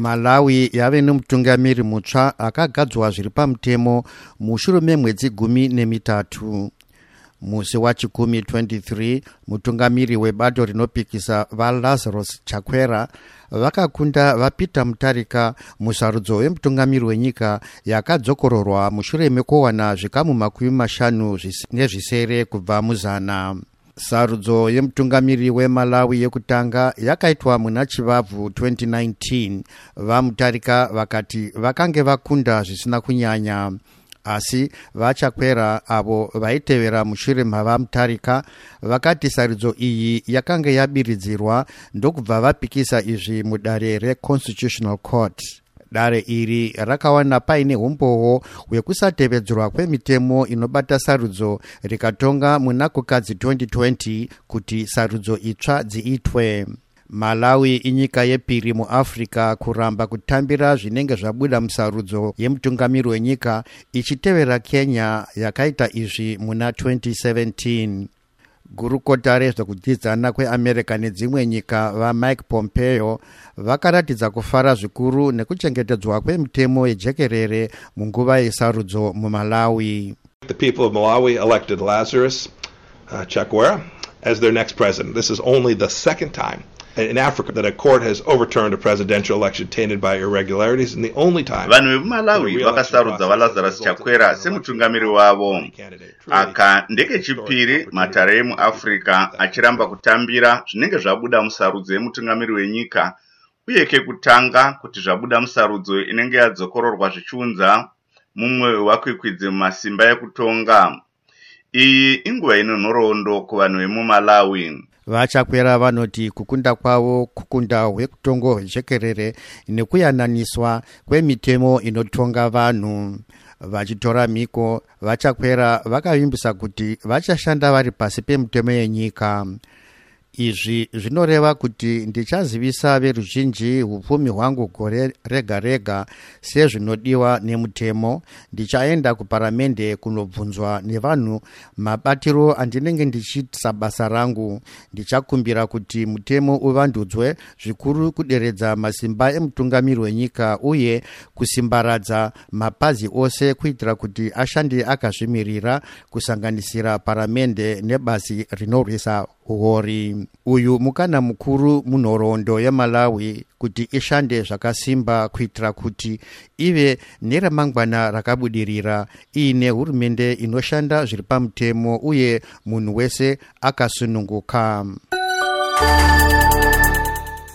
malawi yave nemutungamiri mutsva akagadzwa zviri pamutemo mushure memwedzi gumi nemitatu. Musi wachikumi 23 mutungamiri webato rinopikisa valazarus chakwera vakakunda vapeter mutarika musarudzo wemutungamiri wenyika yakadzokororwa mushure mekuwana zvikamu makumi mashanu nezvisere kubva muzana sarudzo yemutungamiri wemalawi yekutanga yakaitwa muna chivabvu 2019 vamutarika vakati vakange vakunda zvisina kunyanya asi vachakwera avo vaitevera mushure mavamutarika vakati sarudzo iyi yakanga yabiridzirwa ndokubva vapikisa izvi mudare reconstitutional court dare iri rakawana paine umboo hwekusatevedzerwa kwemitemo inobata sarudzo rikatonga muna kukadzi 2020 kuti sarudzo itsva dziitwe. Malawi inyika yepiri muafrica kuramba kutambira zvinenge zvabuda musarudzo yemutungamiri wenyika ichitevera kenya yakaita izvi muna 2017 gurukota rezvekudzidzana kweamerica nedzimwe nyika vamike pompeo vakaratidza kufara zvikuru nekuchengetedzwa kwemitemo yejekerere munguva yesarudzo mumalawi. The people of malawi elected lazarus uh, chakwera as their next president. This is only the second time in Africa that a court has overturned a presidential election tainted by irregularities and the only time vanhu vemumalawi vakasarudza valazarus chakwera semutungamiri wavo. aka ndekechipiri matare emuafrica achiramba kutambira zvinenge zvabuda musarudzo yemutungamiri wenyika uye kekutanga kuti zvabuda musarudzo inenge yadzokororwa zvichiunza mumwe wevakwikwidzi mumasimba ekutonga. Iyi inguva ino nhoroondo kuvanhu vemumalawi vachakwera vanoti kukunda kwavo kukunda hwekutongo hwejekerere nekuyananiswa kwemitemo inotonga vanhu. Vachitora mhiko vachakwera vakavimbisa kuti vachashanda vari pasi pemitemo yenyika izvi zvinoreva kuti ndichazivisa veruzhinji upfumi hwangu gore rega rega sezvinodiwa nemutemo. Ndichaenda kuparamende kunobvunzwa nevanhu. Mabatiro andinenge ndichiitisa basa rangu. Ndichakumbira kuti mutemo uvandudzwe zvikuru kuderedza masimba emutungamiri wenyika uye kusimbaradza mapazi ose kuitira kuti ashande akazvimirira kusanganisira paramende nebazi rinorwisa uori uyu mukana mukuru munhoroondo yemalawi kuti ishande zvakasimba kuitira kuti ive neramangwana rakabudirira. Iine hurumende inoshanda zviri pamutemo uye munhu wese akasununguka